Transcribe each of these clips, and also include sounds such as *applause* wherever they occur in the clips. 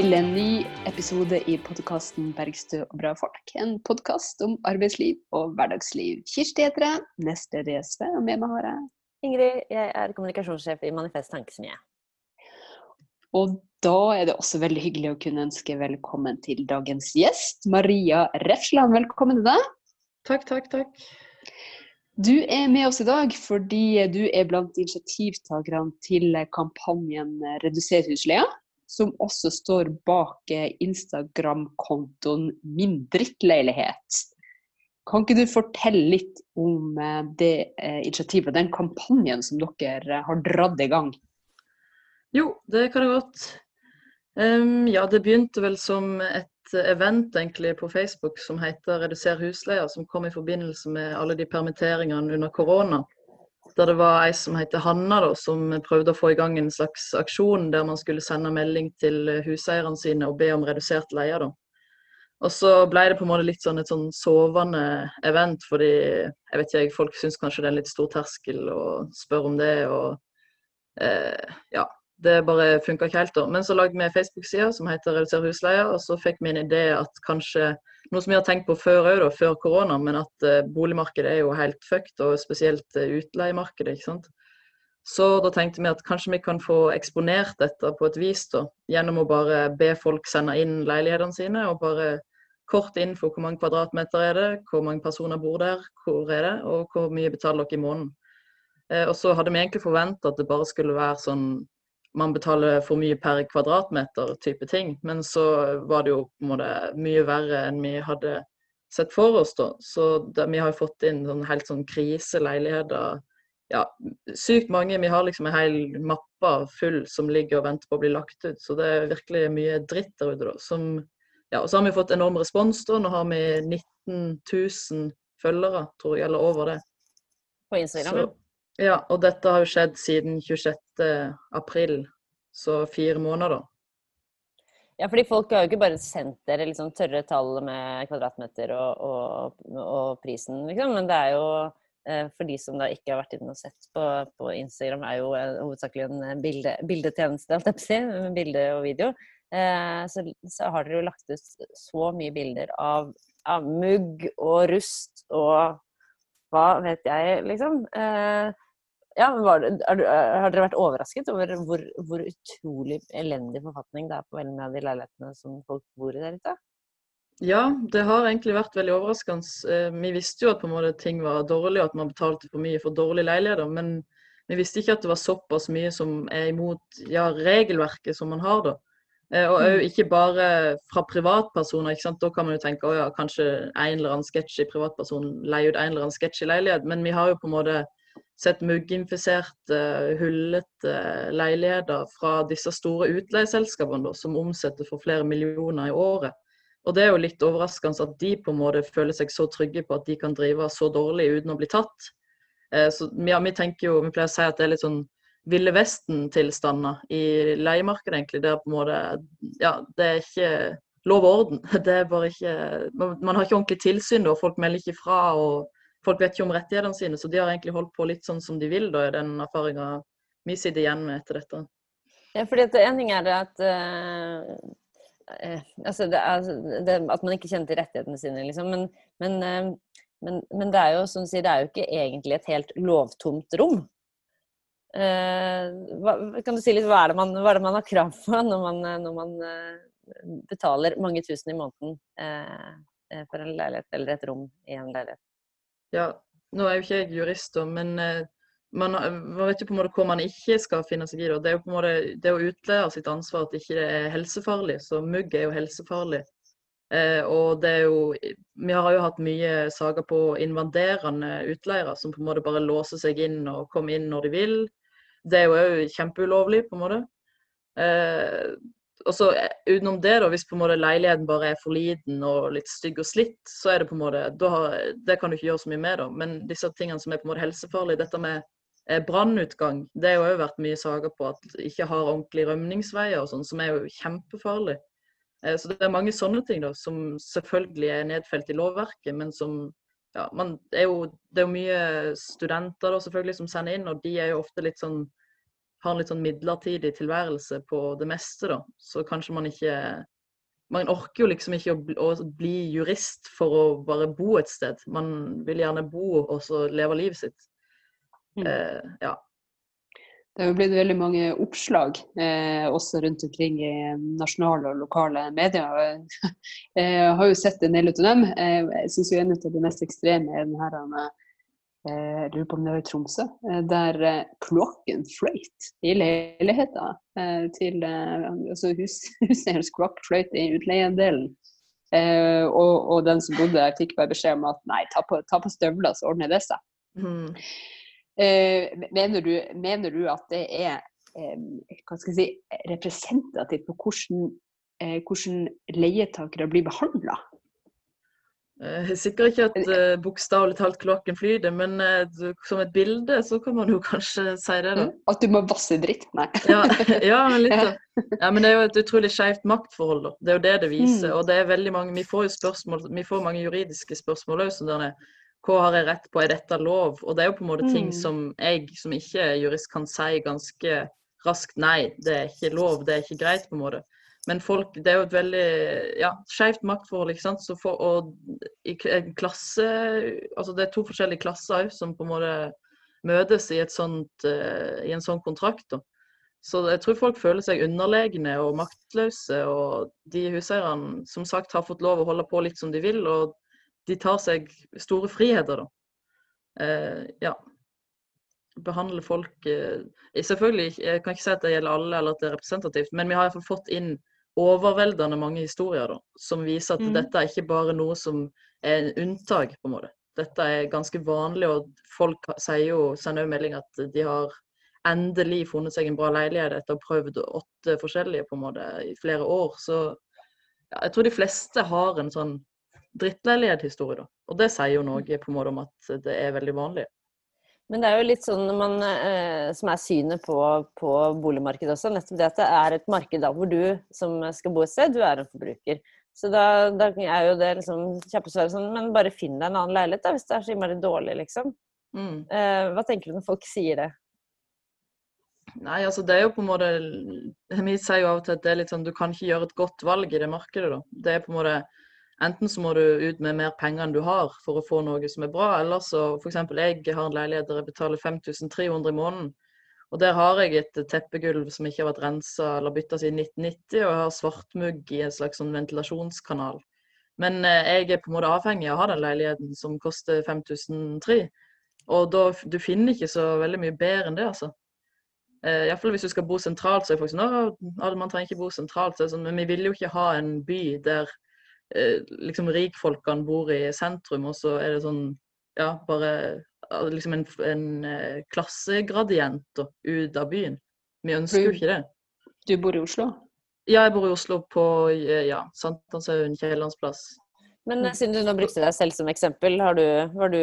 Til en ny episode i podkasten 'Bergstø og bra folk'. En podkast om arbeidsliv og hverdagsliv. Kirsti heter jeg, nestleder i SV, og med meg har jeg Ingrid, jeg er kommunikasjonssjef i Manifest Tankesmie. Og da er det også veldig hyggelig å kunne ønske velkommen til dagens gjest, Maria Refsland. Velkommen til deg. Takk, takk, takk. Du er med oss i dag fordi du er blant initiativtakerne til kampanjen Reduser husleia, som også står bak Instagram-kontoen Min drittleilighet. Kan ikke du fortelle litt om eh, det eh, initiativet, den kampanjen som dere har dratt i gang? Jo, det kan jeg godt. Um, ja, det begynte vel som et event egentlig på Facebook som heter 'Reduser husleia', som kom i forbindelse med alle de permitteringene under korona. Der det var ei som heter Hanna, da, som prøvde å få i gang en slags aksjon der man skulle sende melding til huseierne sine og be om redusert leie. da. Og så ble det på en måte litt sånn et sånn sovende event, fordi jeg vet ikke, folk syns kanskje det er en litt stor terskel å spørre om det. og eh, ja, det bare funka ikke helt da. Men så lagde vi en Facebook-side som heter Reduser husleie, og så fikk vi en idé at kanskje noe som vi har tenkt på før òg, før korona, men at uh, boligmarkedet er jo helt fucked, og spesielt uh, utleiemarkedet. ikke sant? Så da tenkte vi at kanskje vi kan få eksponert dette på et vis, da, gjennom å bare be folk sende inn leilighetene sine, og bare kort info hvor mange kvadratmeter er det, hvor mange personer bor der, hvor er det, og hvor mye betaler dere i måneden. Eh, og så hadde vi egentlig forventa at det bare skulle være sånn man betaler for mye per kvadratmeter type ting. Men så var det jo måte mye verre enn vi hadde sett for oss da. Så da, vi har jo fått inn sånn helt sånn kriseleiligheter. Ja, sykt mange. Vi har liksom en hel mappe full som ligger og venter på å bli lagt ut. Så det er virkelig mye dritt der ute, da. Som, ja, og så har vi fått enorm respons, da. Nå har vi 19 000 følgere, tror jeg, eller over det. På Instagram? Så, ja, og dette har jo skjedd siden 26. april, så fire måneder. Ja, fordi folk har jo ikke bare sendt dere liksom tørre tall med kvadratmeter og, og, og prisen, liksom. Men det er jo eh, for de som da ikke har vært inne og sett på, på Instagram, er jo eh, hovedsakelig en bilde, bildetjeneste, alt jeg si, bilde og video. Eh, så, så, har dere jo lagt ut så mye bilder av, av mugg og rust og hva vet jeg, liksom. Eh, ja, det, er, har dere vært overrasket over hvor, hvor, utrolig elendig forfatning det er på veldig mange av de leilighetene som folk bor i der ute? Ja, det har egentlig vært veldig overraskende. Eh, vi visste jo at på en måte ting var dårlig, og at man betalte for mye for dårlige leiligheter. Men vi visste ikke at det var såpass mye som er imot ja, regelverket som man har. da. Eh, og òg ikke bare fra privatpersoner. ikke sant? Da kan man jo tenke at ja, kanskje en eller annen sketsjy privatperson leier ut en eller annen sketsjy leilighet. Men vi har jo på en måte sett mugginfiserte, hullete leiligheter fra disse store utleieselskapene som omsetter for flere millioner i året. Og Det er jo litt overraskende at de på en måte føler seg så trygge på at de kan drive så dårlig uten å bli tatt. Eh, så ja, Vi tenker jo, vi pleier å si at det er litt sånn Ville Vesten-tilstander i leiemarkedet, egentlig. Der på en måte, ja, det er ikke lov og orden. *laughs* Det er bare ikke, Man har ikke ordentlig tilsyn, og folk melder ikke fra. og folk vet ikke om rettighetene sine, så de har egentlig holdt på litt sånn som de vil, da, er den erfaringa vi sitter igjen med etter dette. Ja, fordi at En ting er det at uh, altså det er, det, At man ikke kjenner til rettighetene sine, liksom. Men, men, uh, men, men, det er jo som du sier, det er jo ikke egentlig et helt lovtomt rom. Hva, kan du si litt, hva er, man, hva er det man har krav på når man, når man betaler mange tusen i måneden for en leilighet eller et rom i en leilighet? Ja, nå er jo ikke jeg jurist, men eh, man, man, vet jo på en måte hvor man ikke skal finne seg i. det. Det er jo på en måte det å utleie sitt ansvar at ikke det ikke er helsefarlig. Så mugg er jo helsefarlig. Eh, og det er jo Vi har jo hatt mye saker på invaderende utleiere som på en måte bare låser seg inn og kommer inn når de vil. Det er jo òg kjempeulovlig, på en måte. Eh, og så eh, Utenom det, da, hvis på en måte leiligheten bare er for liten og litt stygg og slitt, så er det på en måte, har, det kan du ikke gjøre så mye med. da. Men disse tingene som er på en måte helsefarlige, dette med eh, brannutgang, det har jo vært mye saker på at ikke har ordentlige rømningsveier og sånn, som er jo kjempefarlig. Eh, så det er mange sånne ting da, som selvfølgelig er nedfelt i lovverket, men som ja, man, er jo, Det er jo mye studenter da, selvfølgelig som sender inn, og de er jo ofte litt sånn har en litt sånn midlertidig tilværelse på det meste, da. Så kanskje man ikke Man orker jo liksom ikke å bli, å bli jurist for å bare bo et sted. Man vil gjerne bo og så leve livet sitt. Mm. Eh, ja. Det har jo blitt veldig mange oppslag eh, også rundt omkring i nasjonale og lokale medier. *laughs* Jeg har jo sett en del av dem. Eh, Jeg syns en av de mest ekstreme er den her eh, jeg lurer på om det var i Tromsø, eh, der eh, kloakken fløyt i leiligheten eh, til eh, altså hus, *laughs* Huseierens kloakk fløyt i utleiedelen. Eh, og, og den som bodde der, fikk bare beskjed om at nei, ta på, ta på støvler, så ordner det seg. Mm. Eh, mener, du, mener du at det er eh, hva skal jeg si, representativt på hvordan, eh, hvordan leietakere blir behandla? Jeg er sikkert ikke at uh, bokstavelig talt kloakken flyter, men eh, som et bilde så kan man jo *laughs* kanskje si det, da. At du må vasse dritt? Nei. *laughs* Ja, ja, men litt. Ja, men det er jo et utrolig skjevt maktforhold, da. Det er jo det det viser. Mm. Og det er veldig mange Vi får jo spørsmål, vi får mange juridiske spørsmål òg, Hva har jeg rett på, er dette lov? Og det er jo på en måte ting Mm. som jeg som ikke er jurist kan si ganske raskt nei, det er ikke lov, det er ikke greit, på en måte. Men folk, det er jo et veldig ja, skjevt maktforhold. ikke sant? Så for, og i en klasse, altså Det er to forskjellige klasser òg som på en måte møtes i, sånt, eh, i en sånn kontrakt. da. Så jeg tror folk føler seg underlegne og maktløse. Og de huseierne som sagt har fått lov å holde på litt som de vil, og de tar seg store friheter, da. Eh, ja. Behandler folk eh, Selvfølgelig, jeg kan ikke si at det gjelder alle eller at det er representativt, men vi har iallfall fått inn overveldende mange historier da, som viser at mm. dette er ikke bare noe som er en unntak, på en måte. Dette er ganske vanlig, og folk sier jo, sender jo melding at de har endelig funnet seg en bra leilighet etter å ha prøvd åtte forskjellige på en måte i flere år. Så ja, jeg tror de fleste har en sånn drittleilighet-historie, da. Og det sier jo noe på en måte om at det er veldig vanlig. Men det er jo litt sånn man, eh, som er synet på, på boligmarkedet også, nettopp det at det er et marked da hvor du som skal bo et sted, du er en forbruker. Så da, da er jo det liksom kjappesvaret sånn, men bare finn deg en annen leilighet da, hvis det er så innmari dårlig, liksom. Mm. Eh, hva tenker du når folk sier det? Nei, altså det er jo på en måte Vi sier jo av og til at det er litt sånn du kan ikke gjøre et godt valg i det markedet, da. Det er på en måte Enten så må du ut med mer penger enn du har for å få noe som er bra, eller så f.eks. jeg har en leilighet der jeg betaler 5300 i måneden. Og der har jeg et teppegulv som ikke har vært rensa eller bytta siden 1990, og jeg har svartmugg i en slags sånn ventilasjonskanal. Men eh, jeg er på en måte avhengig av å ha den leiligheten som koster 5003. Og da, du finner ikke så veldig mye bedre enn det, altså. Eh, Iallfall hvis du skal bo sentralt, så er folk sånn Å, man trenger ikke bo sentralt. Så sånn, men vi vil jo ikke ha en by der liksom rikfolkene bor i sentrum, og så er det sånn Ja, bare liksom en, en eh, klassegradient da, ut av byen. Vi ønsker jo ikke det. Du bor i Oslo? Ja, jeg bor i Oslo på eh, ja, Sankthanshaugen, Kiellandsplass. Men eh, siden du nå brukte deg selv som eksempel, har du, har du,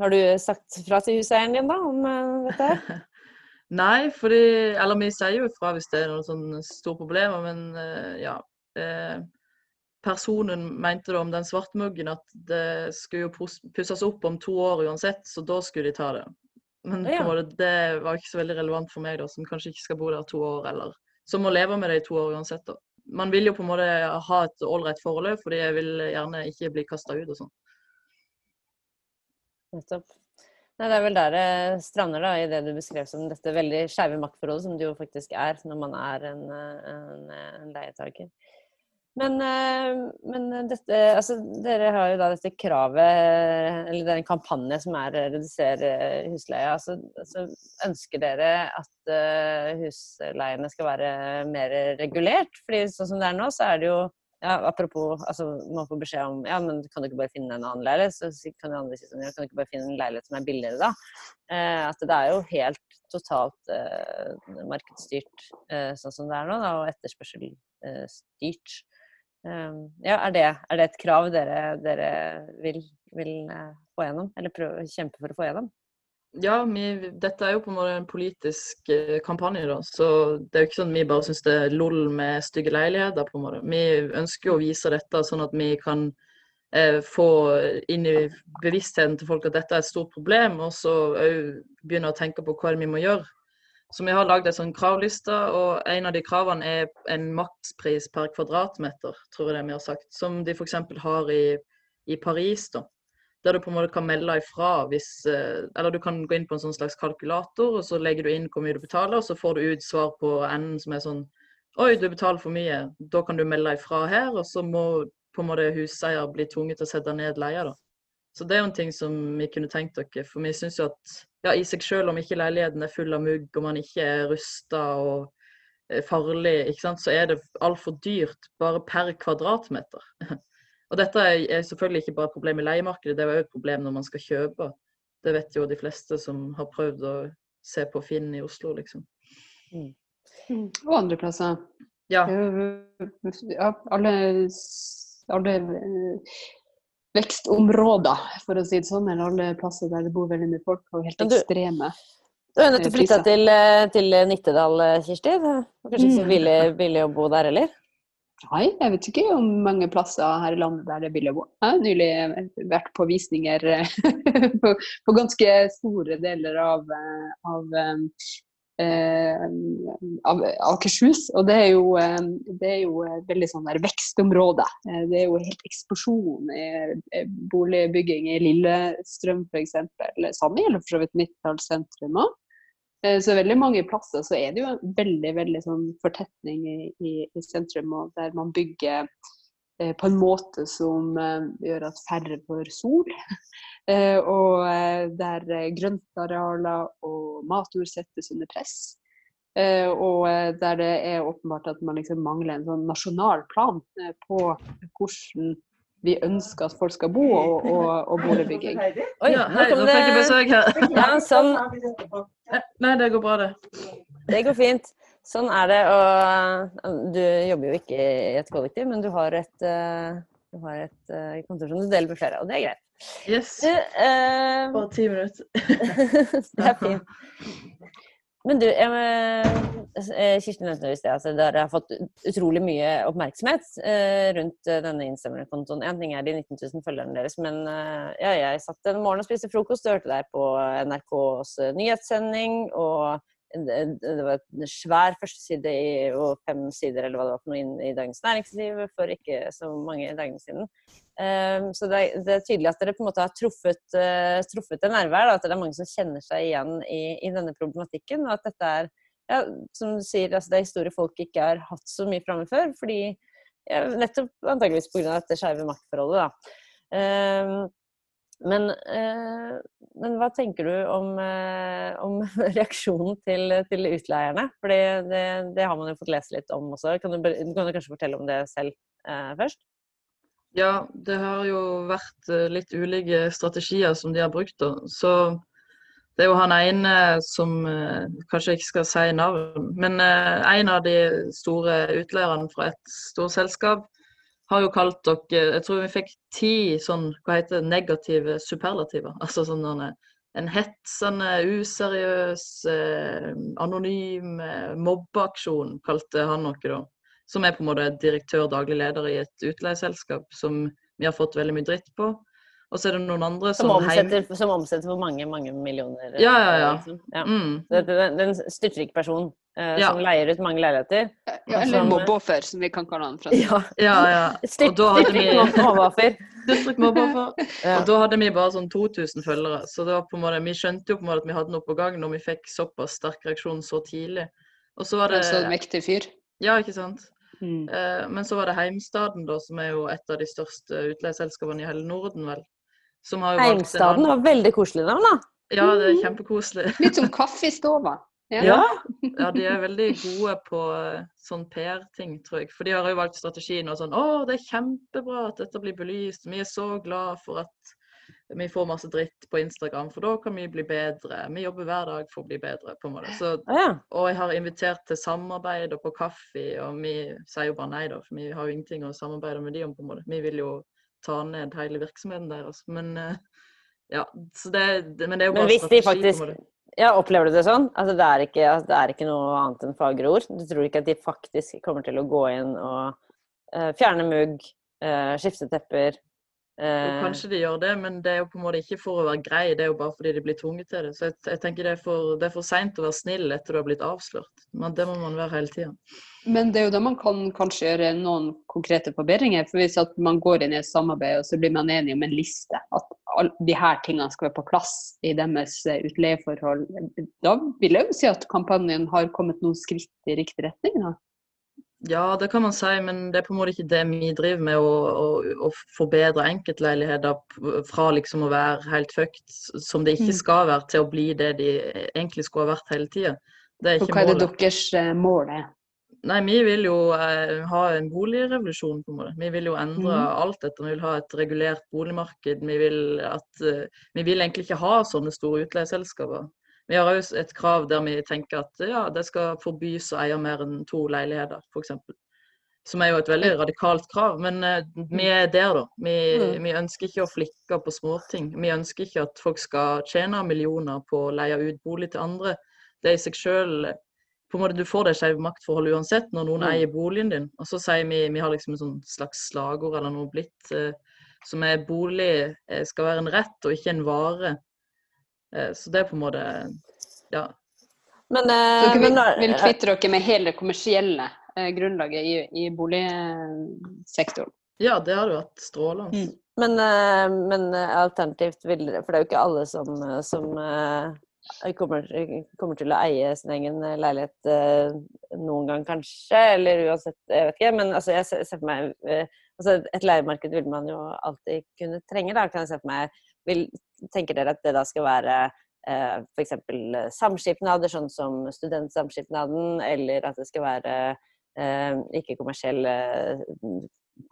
har du sagt fra til huseieren din da om eh, dette? *laughs* Nei, fordi Eller vi sier jo ifra hvis det er noen sånne store problemer, men eh, ja. Personen mente da om den svartmuggen at det skulle jo pusses opp om to år uansett, så da skulle de ta det. Men ja, Ja. måte, det var ikke så veldig relevant for meg, da, som kanskje ikke skal bo der to år, eller som må leve med det i to år uansett. da. Man vil jo på en måte ha et ålreit forhold, fordi jeg vil gjerne ikke bli kasta ut og sånn. Nettopp. Nei, det er vel der det strander, da, i det du beskrev som dette veldig skeive maktforholdet, som det jo faktisk er når man er en, en, en leietaker. Men, eh, men dette Altså, dere har jo da dette kravet, eller det er en kampanje som er å redusere husleia. Altså, altså ønsker dere at eh, husleiene skal være mer regulert? Fordi sånn som det er nå, så er det jo ja, apropos, altså man får beskjed om ja, men kan du ikke bare finne en annen leilighet? Så kan de andre si sånn, ja, kan du ikke bare finne en leilighet som er billigere da? Eh, at det er jo helt totalt eh, markedsstyrt eh, sånn som det er nå, da, og etterspørselstyrt. Eh, ja, er det, er det et krav dere, dere vil, vil eh, få gjennom? Eller prøve kjempe for å få gjennom? Ja, vi, dette er jo på en måte en politisk eh, kampanje, da. Så det er jo ikke sånn at vi bare syns det er lol med stygge leiligheter, på en måte. Vi ønsker jo å vise dette sånn at vi kan eh, få inn i bevisstheten til folk at dette er et stort problem, og så òg begynne å tenke på hva vi må gjøre. Så vi har lagd en sånn kravliste, og en av de kravene er en makspris per kvadratmeter, tror jeg det vi har sagt. Som de f.eks. har i, i Paris, da. Der du på en måte kan melde ifra hvis eh, Eller du kan gå inn på en sånn slags kalkulator, og så legger du inn hvor mye du betaler, og så får du ut svar på enden som er sånn Oi, du betaler for mye. Da kan du melde ifra her, og så må på en måte huseier bli tvunget til å sette ned leia, da. Så det er jo en ting som vi kunne tenkt dere. For vi syns jo at ja, i seg selv, om ikke leiligheten er full av mugg, og man ikke er rusta og eh, farlig, ikke sant, så er det altfor dyrt bare per kvadratmeter. *laughs* Og dette er selvfølgelig ikke bare et problem i leiemarkedet, det er jo et problem når man skal kjøpe. Det vet jo de fleste som har prøvd å se på Finn i Oslo, liksom. Mm. Og andre plasser. Ja. ja alle, alle vekstområder, for å si det sånn, eller alle plasser der det bor veldig mye folk, og helt ekstreme. Du har nettopp flytta til, flytte til Nittedal, Kirsti. Kanskje ikke så mm. billig, billig å bo der heller? Nei, jeg vet ikke om mange plasser her i landet der det er billig å bo. Jeg har nylig vært på visninger *laughs* på, på, ganske store deler av, eh, av eh, av Akershus. Og det er jo, eh, det er jo veldig sånn der vekstområde. Eh, det er jo helt eksplosjon i boligbygging i Lillestrøm f.eks. Samme gjelder for så vidt Midtdal sentrum òg. Så veldig mange plasser så er det jo en veldig veldig sånn fortetning i, i, i sentrum, og der man bygger eh, på en måte som eh, gjør at færre får sol. *laughs* Eh, og eh, der grøntarealer og matjord settes under press. Eh, og der det er åpenbart at man liksom mangler en sånn nasjonal plan på hvordan vi ønsker at folk skal bo, og, og, og boligbygging. Oi, ja, hei, nå fikk jeg besøk her. Ja, sånn. Nei, det går bra, det. Det går fint. Sånn er det. Og du jobber jo ikke i et kollektiv, men du har et, du har et kontor som du deler med flere, og det er greit. Yes. Du, uh, Bare ti minutter. *laughs* det er fint. Men du, jeg, Kirsti nevnte i sted at dere har fått utrolig mye oppmerksomhet eh, rundt denne Instagram-kontoen. Én ting er de 19 000 følgerne deres, men eh, ja, jeg satt en morgen og spiste frokost og hørte deg på NRKs nyhetssending. og det var en svær førsteside og fem sider eller hva det var for noe inn i Dagens Næringsliv for ikke så mange dagene siden. Um, så det er, det er, tydelig at dere på en måte har truffet, uh, truffet en nerve her. At det er mange som kjenner seg igjen i, i denne problematikken. Og at dette er, ja, som du sier, altså det er historier folk ikke har hatt så mye framme før. fordi ja, Nettopp antageligvis pga. dette skeive maktforholdet. da. Um, men, eh, men, hva tenker du om, eh, om *laughs* reaksjonen til, til, utleierne? For det, det, har man jo fått lese litt om også. Kan du, kan du kanskje fortelle om det selv eh, først? Ja, det har jo vært eh, litt ulike strategier som de har brukt. Da. Så det er jo han ene som kanskje ikke skal si navn, men en av de store utleierne fra et stort selskap har jo kalt dere Jeg tror vi fikk ti sånn, hva heter det, negative superlativer. *laughs* Altså sånn en hetsende, useriøs, eh, anonym eh, mobbeaksjon, kalte han noe da. Som er på en måte direktør, daglig leder i et utleieselskap som vi har fått veldig mye dritt på. Og så er det noen andre som Som omsetter, heim... som omsetter for mange, mange millioner. Ja, ja, ja. Liksom. ja. Mm. Den, det, det er en styrtrik person eh, ja. som leier ut mange leiligheter. Ja, eller som... mobbeoffer, som vi kan kalle han. Fra. Ja, ja. ja. Styrt, *laughs* og da hadde vi mobbeoffer. Og da hadde vi bare sånn 2000 følgere. Så det var på en måte, vi skjønte jo på en måte at vi hadde noe på gang når vi fikk såpass sterk reaksjon så tidlig. Og så var det Så mektig fyr. Ja, ikke sant. Mm. Eh, men så var det Heimstaden, da, som er jo et av de største utleieselskapene i hele Norden, vel. Heimstaden var veldig koselig navn, da. Ja, det er kjempekoselig. Litt som kaffestova. Ja. ja. ja, de er veldig gode på eh, sånn PR-ting, tror jeg. For de har jo valgt strategien og sånn Å, det er kjempebra at dette blir belyst. Vi er så glad for at vi får masse dritt på Instagram, for da kan vi bli bedre. Vi jobber hver dag for å bli bedre, på en måte. Så, og jeg har invitert til samarbeid og på kaffe, og vi sier jo bare nei, da. For vi har jo ingenting å samarbeide med de om, på en måte. Vi vil jo ta ned hele virksomheten deres. Men eh, ja, det, men det er jo bare strategi. Faktisk, ja, Opplever du det sånn? Altså, det, er ikke, altså, det er ikke noe annet enn fagre ord? Du tror ikke at de faktisk kommer til å gå inn og uh, fjerne mugg, uh, skifte tepper, Uh... kanskje de gjør det, men det er jo på en måte ikke for å være grei, det er jo bare fordi de blir tvunget til det. Så jeg, jeg tenker det er for, det er for seint å være snill etter du har blitt avslørt. Men det må man være hele tida. Men det er jo da man kan kanskje gjøre noen konkrete forbedringer. For hvis at man går inn i et samarbeid og så blir man enige om en liste, at de her tingene skal være på plass i deres eh, utleieforhold, da vil jeg jo si at kampanjen har kommet noen skritt i riktig retning. da. Ja, det kan man si, men det er på en måte ikke det vi driver med, å, å, å forbedre enkeltleiligheter fra liksom å være helt fucked, som det ikke Mm. skal være, til å bli det de egentlig skulle ha vært hele tida. Det er hva er det målet. deres eh, mål er? Nei, vi vil jo eh, ha en boligrevolusjon, på en måte. Vi vil jo endre mm. alt dette. Vi vil ha et regulert boligmarked. Vi vil, at, eh, vi vil egentlig ikke ha sånne store utleieselskaper. Vi har òg et krav der vi tenker at ja, det skal forbys å eie mer enn to leiligheter, f.eks. Som er jo et veldig radikalt krav. Men eh, vi er der, da. Vi, Mm. vi ønsker ikke å flikke på småting. Vi ønsker ikke at folk skal tjene millioner på å leie ut bolig til andre. Det er i seg sjøl på en måte, Du får det skjeve maktforholdet uansett når noen Mm. eier boligen din. Og så sier vi vi har liksom en sånn slags slagord eller noe blitt eh, som er bolig eh, skal være en rett og ikke en vare. Eh, så det er på en måte Ja. Men, Så eh, dere vil, vil kvitte dere med hele det kommersielle eh, grunnlaget i, i boligsektoren? Ja, det hadde vært strålende. Mm. Men, eh, men alternativt vil dere For det er jo ikke alle som, som eh, kommer, kommer til å eie sin egen eh, leilighet eh, noen gang, kanskje. Eller uansett, jeg vet ikke. Men altså, jeg ser for meg eh, altså, Et leiemarked vil man jo alltid kunne trenge, da, kan jeg se for meg. Vil, tenker dere at det da skal være eh, f.eks. samskipnader, sånn som Studentsamskipnaden, eller at det skal være eh, ikke-kommersielle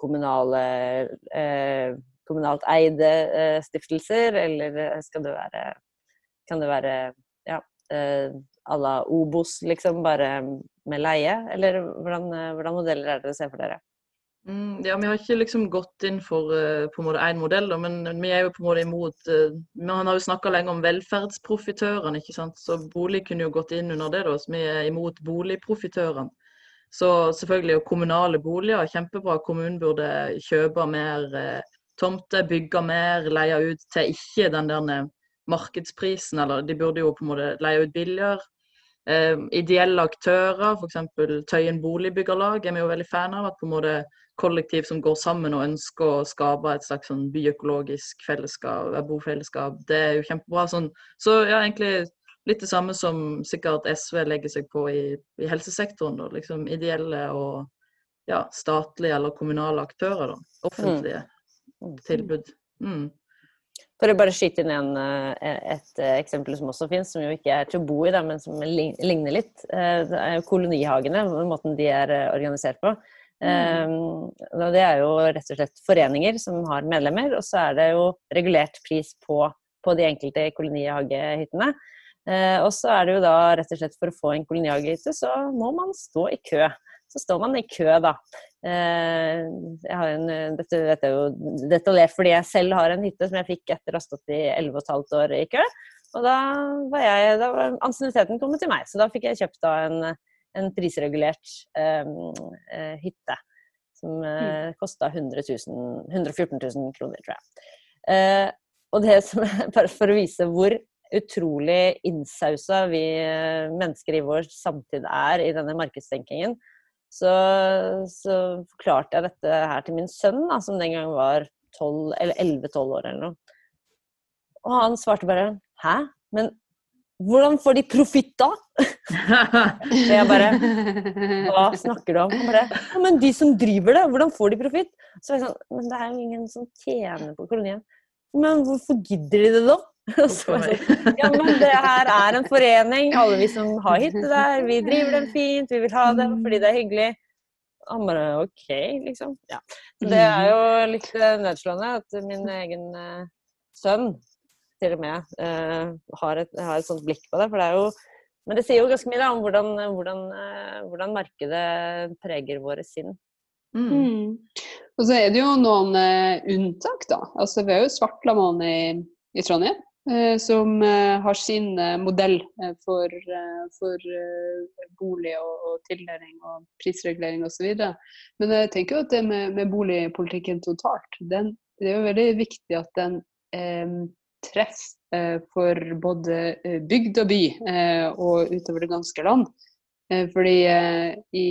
kommunale eh, kommunalt eide eh, stiftelser, eller skal det være Kan det være ja, eh, à la Obos, liksom, bare med leie? Eller hvordan, eh, hvordan modeller er det dere ser for dere? Mm, ja, Vi har ikke liksom gått inn for eh, på en måte én modell, men vi er jo på en måte imot Man har jo snakka lenge om velferdsprofitørene, ikke sant? så bolig kunne jo gått inn under det. da, så Vi er imot boligprofitørene. Så selvfølgelig kommunale boliger, kjempebra. Kommunen burde kjøpe mer tomter, bygge mer, leie ut til ikke den der markedsprisen, eller de burde jo på en måte leie ut billigere. Eh, ideelle aktører, f.eks. Tøyen boligbyggerlag, er vi jo veldig fan av. At på en måte kollektiv som går sammen og ønsker å skape et slags sånn byøkologisk fellesskap, bofellesskap. Det er jo kjempebra. Sånn. Så ja, egentlig litt det samme som sikkert SV legger seg på i, i helsesektoren. Da. Liksom ideelle og ja, statlige eller kommunale aktører. Da. Offentlige Mm. tilbud. Mm. For å bare skyte inn en, eh, et eh, eksempel som også finnes, som jo ikke er til å bo i, men som ligner litt. Eh, Det er jo kolonihagene, måten de er organisert på. Mm. Det er jo rett og slett foreninger som har medlemmer, og så er det jo regulert pris på, på de enkelte kolonihagehyttene. Eh, og så er det jo da rett og slett for å få en kolonihagehytte, så må man stå i kø. Så står man i kø, da. Eh, jeg har en, dette vet jeg jo detaljert fordi jeg selv har en hytte som jeg fikk etter å ha stått i 11 15 år i kø. Og da var jeg, da var ansienniteten kommet til meg, så da fikk jeg kjøpt da en, en prisregulert eh, eh, hytte. Som eh, kosta 114 000 kroner, tror jeg. Eh, og det som, *laughs* bare for å vise hvor utrolig innsausa vi eh, mennesker i vår samtid er i denne markedstenkingen, så, så forklarte jeg dette her til min sønn, da, som den gang var 11-12 år eller noe. Og han svarte bare Hæ? Men hvordan får de profitt da? *laughs* Og jeg bare Hva snakker du om? Han bare Ja, men de som driver det, hvordan får de profitt? Så jeg sånn Men det er jo ingen som tjener på kolonien. Men hvorfor gidder de det da? *laughs* Og så var sånn, ja, men det her er en forening. Alle vi som har hytte der, vi driver den fint, vi vil ha dem fordi det er hyggelig. Han bare OK, liksom. Ja. Så det er jo litt nødslående nedslående at min egen eh, sønn til og med eh, har, et, har et sånt blikk på det. For det er jo Men det sier jo ganske mye da, om hvordan, hvordan, eh, hvordan markedet preger våre sinn. Mm. Mm. Og så er det jo noen eh, unntak, da. Altså, vi har jo Svartlamoen i, i Trondheim. Eh, som eh, har sin eh, modell for, for bolig og, og tildeling og prisregulering osv. Men jeg tenker jo at det med, med boligpolitikken totalt, den det er jo veldig viktig at den eh, treffer for både bygd og by og utover det ganske land. Fordi i,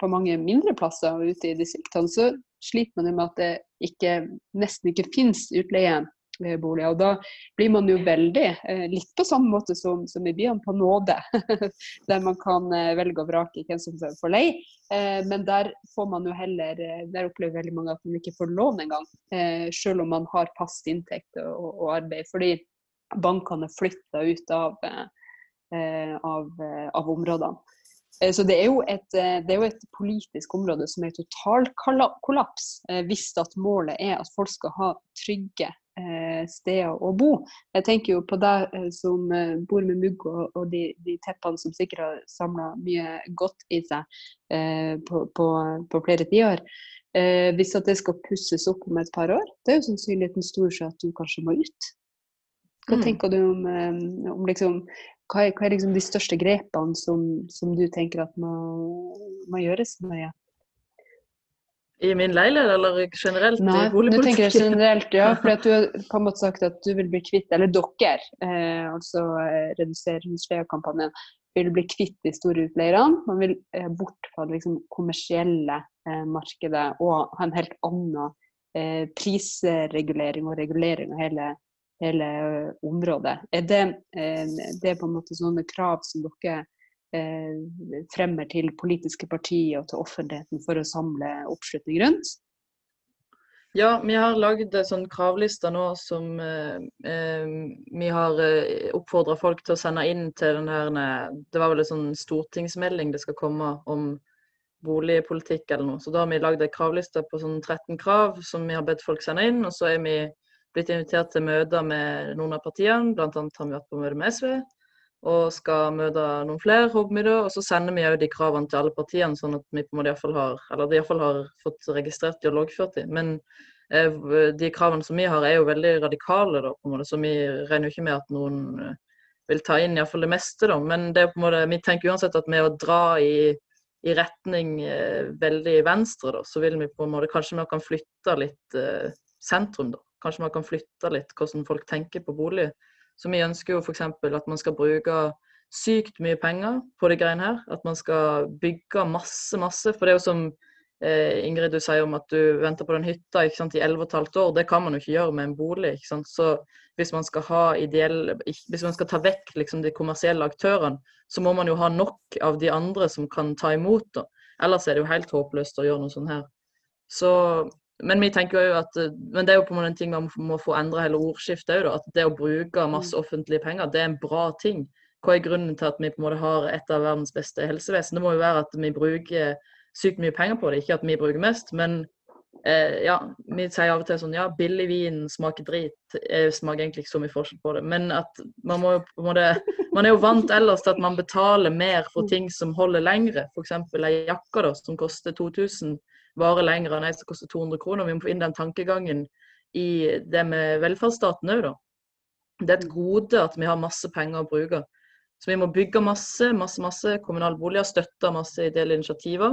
på mange mindre plasser ute i distriktene så sliter man jo med at det ikke, nesten ikke finnes utleie boliger. Og da blir man jo veldig, eh, litt på samme måte som, som i byene, på nåde. *laughs* der man kan eh, velge og vrake hvem som får lei. Eh, men der får man jo heller, der opplever veldig mange at man ikke får lån engang. Selv om man har fast inntekt og, og arbeid. Fordi bankene flytter ut av, av, av områdene. Så det er, et, det er, jo et, politisk område som er total kollaps, hvis at målet er at folk skal ha trygge Eh, steder å bo. Jeg tenker jo på deg eh, som eh, bor med mugg og, og de, de, teppene som sikkert har samla mye godt i seg eh, på, på, på, flere tiår. Eh, hvis at det skal pusses opp om et par år, det er jo sannsynligheten stor for at du kanskje må ut. Hva mm. tenker du om, om liksom, hva er, hva er liksom de største grepene som, som, du tenker at må, må gjøres? Maria? I min leilighet, eller generelt Nei, i boligpolitikken? Nå tenker jeg generelt, ja. *laughs* For du har på en måte sagt at du vil bli kvitt, eller dere, eh, altså eh, redusere husleiekampanjen, vil bli kvitt de store utleierne. Man vil eh, bort fra det liksom, kommersielle eh, markedet og ha en helt annen eh, prisregulering og regulering av hele, hele eh, området. Er det, det er på en måte sånne krav som dere fremmer til politiske partier og til offentligheten for å samle oppslutning rundt? Ja, vi har lagd sånn kravlister nå som eh, eh vi har eh, oppfordra folk til å sende inn til den her Det var vel en sånn stortingsmelding det skal komme om boligpolitikk eller noe. Så da har vi lagd ei kravliste på sånn 13 krav som vi har bedt folk sende inn. Og så er vi blitt invitert til møter med noen av partiene, bl.a. har vi vært på møte med SV og skal møte noen flere, hovedmiddag. Og så sender vi òg de kravene til alle partiene, sånn at vi på en måte iallfall har eller iallfall har fått registrert de og loggført de. Men eh, de kravene som vi har, er jo veldig radikale, da, på en måte, så vi regner jo ikke med at noen eh, vil ta inn iallfall det meste, da. Men det er på en måte, vi tenker uansett at med å dra i, i retning eh, veldig venstre, da, så vil vi på en måte Kanskje vi kan flytte litt eh, sentrum, da. Kanskje vi kan flytte litt hvordan folk tenker på bolig. Så vi ønsker jo f.eks. at man skal bruke sykt mye penger på de greiene her. At man skal bygge masse, masse. For det er jo som eh, Ingrid du sier om at du venter på den hytta sant, i 11 15 år. Det kan man jo ikke gjøre med en bolig. Så hvis man skal ha ideell, hvis man skal ta vekk liksom, de kommersielle aktørene, så må man jo ha nok av de andre som kan ta imot. Da. Ellers er det jo helt håpløst å gjøre noe sånt her. Så men vi tenker jo at, men det er jo på en måte en ting man må få endre hele ordskiftet òg. At det å bruke masse offentlige penger, det er en bra ting. Hva er grunnen til at vi på en måte har et av verdens beste helsevesen? Det må jo være at vi bruker sykt mye penger på det, ikke at vi bruker mest. Men eh, ja, vi sier av og til sånn ja, billig vin smaker drit. Jeg smaker egentlig ikke så mye forskjell på det. Men at man må jo på en måte Man er jo vant ellers til at man betaler mer for ting som holder lengre. F.eks. ei jakke da, som koster 2000 varer lenger enn ei som koster 200 kroner. Vi må få inn den tankegangen i det med velferdsstaten òg, da. Det er et gode at vi har masse penger å bruke. Så vi må bygge masse, masse, masse kommunale boliger, støtte masse ideelle initiativer.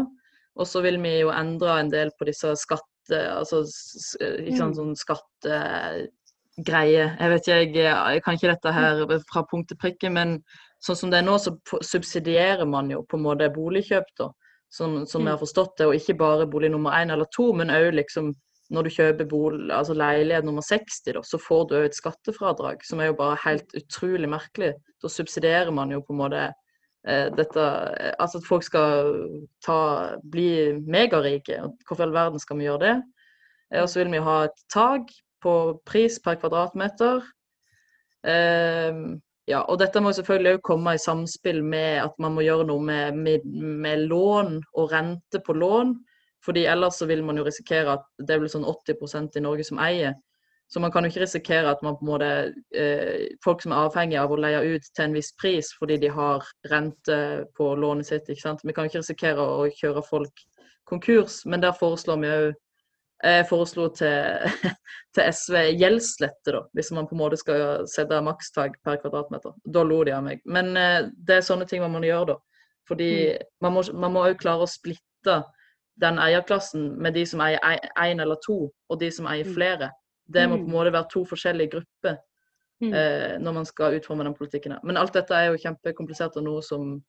Og så vil vi jo endre en del på disse skatte... Altså ikke sant, sånn skattegreier. Jeg vet ikke, jeg, jeg kan ikke dette her fra punkt til prikke, men sånn som det er nå, så subsidierer man jo på en måte boligkjøp, da som, som jeg har forstått det. Og ikke bare bolig nummer én eller to, men òg liksom når du kjøper bolig, altså leilighet nummer 60, da, så får du òg et skattefradrag, som er jo bare helt utrolig merkelig. Da subsidierer man jo på en måte eh, dette eh, Altså at folk skal ta, bli megarike. Hvorfor i all verden skal vi gjøre det? Eh, og så vil vi ha et tak på pris per kvadratmeter. Eh, ja, og dette må selvfølgelig også komme i samspill med at man må gjøre noe med, med, med, lån og rente på lån. fordi ellers så vil man jo risikere at det blir sånn 80% i Norge som eier. Så man kan jo ikke risikere at man på en måte, eh, folk som er avhengig av å leie ut til en viss pris fordi de har rente på lånet sitt. ikke sant? Vi kan jo ikke risikere å kjøre folk konkurs, men der foreslår vi òg jeg foreslo til, *laughs* til, SV gjeldslette, da, hvis man på en måte skal sette makstak per kvadratmeter. Da lo de av meg. Men eh, det er sånne ting man må gjøre, da. Fordi mm. man må òg klare å splitte den eierklassen med de som eier én eller to, og de som eier Mm. flere. Det må på en Mm. måte være to forskjellige grupper Mm. eh, når man skal utforme den politikken. Men alt dette er jo kjempekomplisert og noe som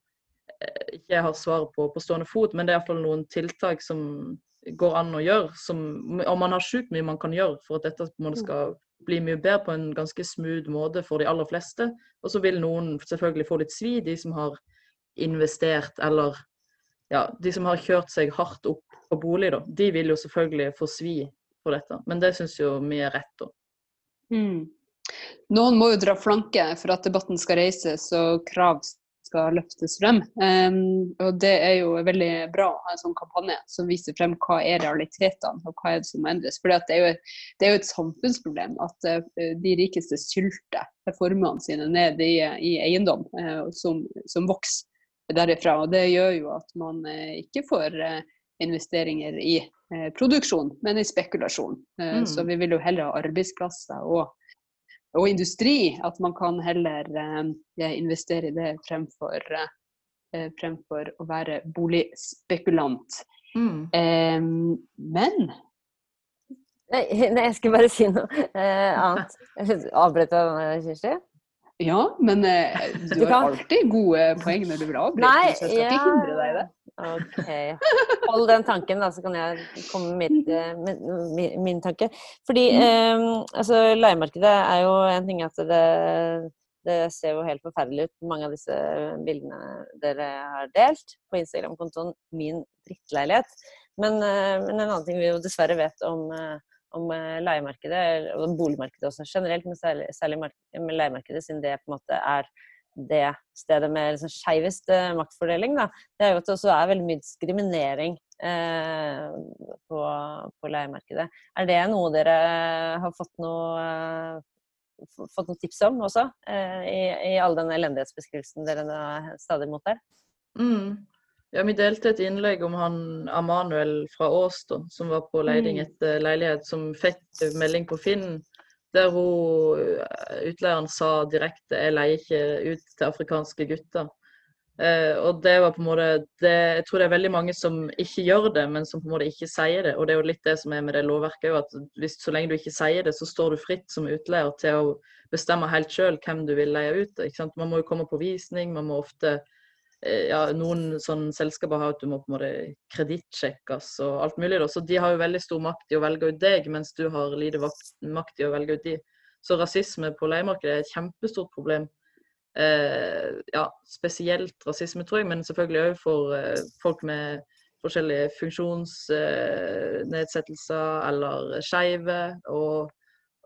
eh, ikke jeg har svaret på på stående fot, men det er iallfall noen tiltak som går an å gjøre. Som, og man har sjukt mye man kan gjøre for at dette på en måte skal bli mye bedre på en ganske smooth måte for de aller fleste. Og så vil noen selvfølgelig få litt svi, de som har investert eller ja, de som har kjørt seg hardt opp på bolig, da. De vil jo selvfølgelig få svi på dette. Men det syns jo vi er rett, da. Mm. Noen må jo dra flanke for at debatten skal reises og krav skal løftes frem. Um, og det er jo veldig bra å ha en sånn kampanje som viser frem hva er realitetene og hva er det som må endres. For det, det er jo et samfunnsproblem at uh, de rikeste sylter formuene sine ned i, i eiendom uh, som, som vokser derifra. Og det gjør jo at man uh, ikke får investeringer i produksjon, men i spekulasjon. Mm. Så vi vil jo heller ha arbeidsplasser og og industri, at man kan heller eh, investere i det fremfor, eh, fremfor å være boligspekulant. Mm. Eh, men Nei, *laughs* nei, jeg skulle bare si noe eh, annet. Avbrøt jeg, Kirsti? Ja, men eh, *laughs* du, Du har alltid gode poeng når du vil avbryte, så jeg skal ikke hindre deg i det. OK. Hold den tanken, da, så kan jeg komme med mitt, eh, min, min, tanke. Fordi eh, altså, leiemarkedet er jo en ting at det, det ser jo helt forferdelig ut, mange av disse bildene dere har delt på Instagram-kontoen Min drittleilighet. Men, eh, men en annen ting vi jo dessverre vet om, eh, om eh, leiemarkedet, og boligmarkedet også generelt, men særlig, særlig leiemarkedet, siden det på en måte er det stedet med liksom skeivest eh, maktfordeling, da, det er jo at det også er veldig mye diskriminering eh, på, på leiemarkedet. Er det noe dere har fått noe, eh, fått noen tips om også, eh, i, i all den elendighetsbeskrivelsen dere er stadig mottar? Mm. Ja, vi delte et innlegg om han Amanuel fra Ås, som var på leiding Mm. etter leilighet, som fikk melding på Finn der hun, eh, utleieren sa direkte 'jeg leier ikke ut til afrikanske gutter'. Eh, og det var på en måte det, Jeg tror det er veldig mange som ikke gjør det, men som på en måte ikke sier det. Og det er jo litt det som er med det lovverket òg, at hvis, så lenge du ikke sier det, så står du fritt som utleier til å bestemme helt sjøl hvem du vil leie ut. Ikke sant? Man må jo komme på visning, man må ofte ja, Noen sånne selskaper har at du må på en måte kredittsjekkes og alt mulig. Da. Så de har jo veldig stor makt i å velge ut deg, mens du har lite makt i å velge ut de. Så rasisme på leiemarkedet er et kjempestort problem. Eh, ja, spesielt rasisme, tror jeg, men selvfølgelig òg for eh, folk med forskjellige funksjonsnedsettelser eller skeive. Og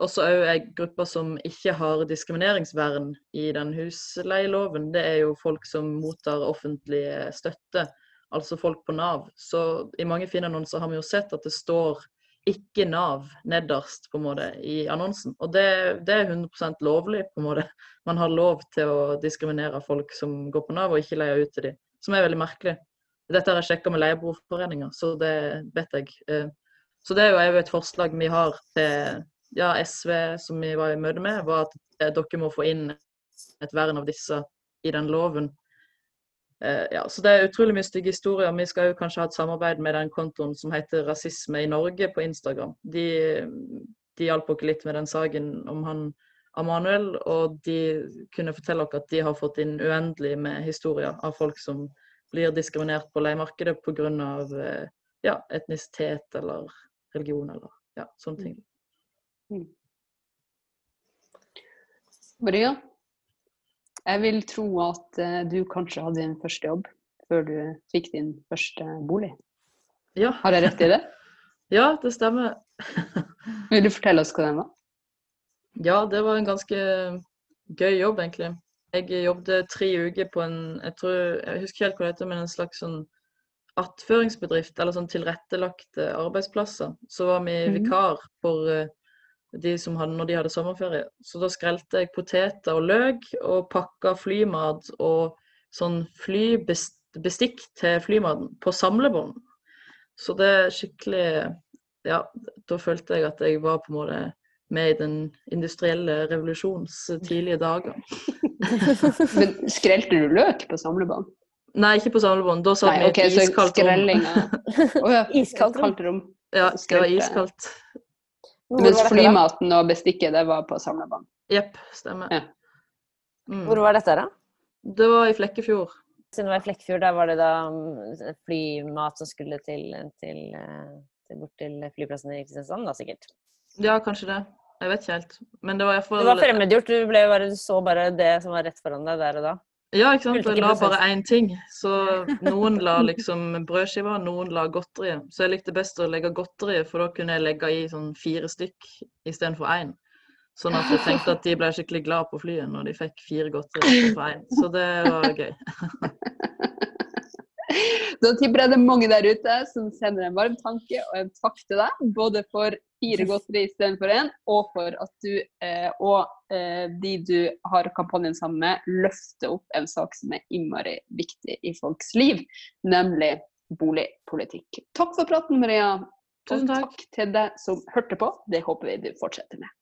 også òg grupper som ikke har diskrimineringsvern i den husleieloven. Det er jo folk som mottar offentlig støtte, altså folk på Nav. Så i mange Finn-annonser har vi jo sett at det står ikke Nav nederst på en måte i annonsen. Og det, det er 100% lovlig. på en måte. Man har lov til å diskriminere folk som går på Nav og ikke leier ut til dem, som er veldig merkelig. Dette har jeg sjekka med leieboerforeninga, så det vet jeg. Eh, Så det er jo et forslag vi har til ja, SV, som vi var i møte med, var at eh, dere må få inn et vern av disse i den loven. Eh, Ja, så Det er utrolig mye stygge historier. Vi skal jo kanskje ha et samarbeid med den kontoen som heter Rasisme i Norge på Instagram. De, de hjalp oss litt med den saken om han Amanuel, og de kunne fortelle oss at de har fått inn uendelig med historier av folk som blir diskriminert på leiemarkedet pga. Eh, ja, etnisitet eller religion eller ja, sånne ting. Maria, jeg vil tro at eh, du kanskje hadde din første jobb før du fikk din første bolig. Ja, Har jeg rett i det? *laughs* ja det stemmer. *laughs* Vil du fortelle oss hva den var? Ja, det var en ganske gøy jobb, egentlig. Jeg jobbet tre uker på en jeg, tror, jeg husker ikke helt hva det heter, men en slags sånn attføringsbedrift, eller sånn tilrettelagte arbeidsplasser. Så var vi Mhm. vikar for eh, de som hadde, når de hadde sommerferie. Så da skrelte jeg poteter og løk, og pakka flymat og sånn flybestikk til flymaten på samlebånd. Så det er skikkelig Ja, da følte jeg at jeg var på en måte med i den industrielle revolusjons tidlige dager. *laughs* Men skrelte du løk på samlebånd? Nei, ikke på samlebånd. Da satt vi i et *laughs* iskaldt rom. Iskaldt rom. Ja, det var iskaldt. Mens da? flymaten og bestikket, det var på samlebånd. Jepp, stemmer. Ja. Mm. Hvor var dette da? Det var i Flekkefjord. Siden det var i Flekkefjord, der var det da mm, flymat som skulle til, til, eh, til bort til flyplassen i Kristiansand, da sikkert. Ja, kanskje det. Jeg vet ikke helt. Men det var Det var fremmedgjort, du, ble bare, du så bare det som var rett foran deg der og da. Ja, ikke sant. Jeg la bare én ting. Så *laughs* noen la liksom brødskiver, noen la godteriet. Så jeg likte best å legge godteriet, for da kunne jeg legge i sånn fire stykk istedenfor én. Sånn at jeg tenkte at de ble skikkelig glad på flyet når de fikk fire godterier istedenfor én. Så det var gøy. *laughs* Da tipper jeg det er mange der ute som sender en varm tanke og en takk til deg, både for fire godteri istedenfor én, og for at du eh, og eh, de du har kampanjen sammen med, løfter opp en sak som er innmari viktig i folks liv, nemlig boligpolitikk. Takk for praten, Maria. Tusen Og takk. takk til deg som hørte på. Det håper vi du fortsetter med.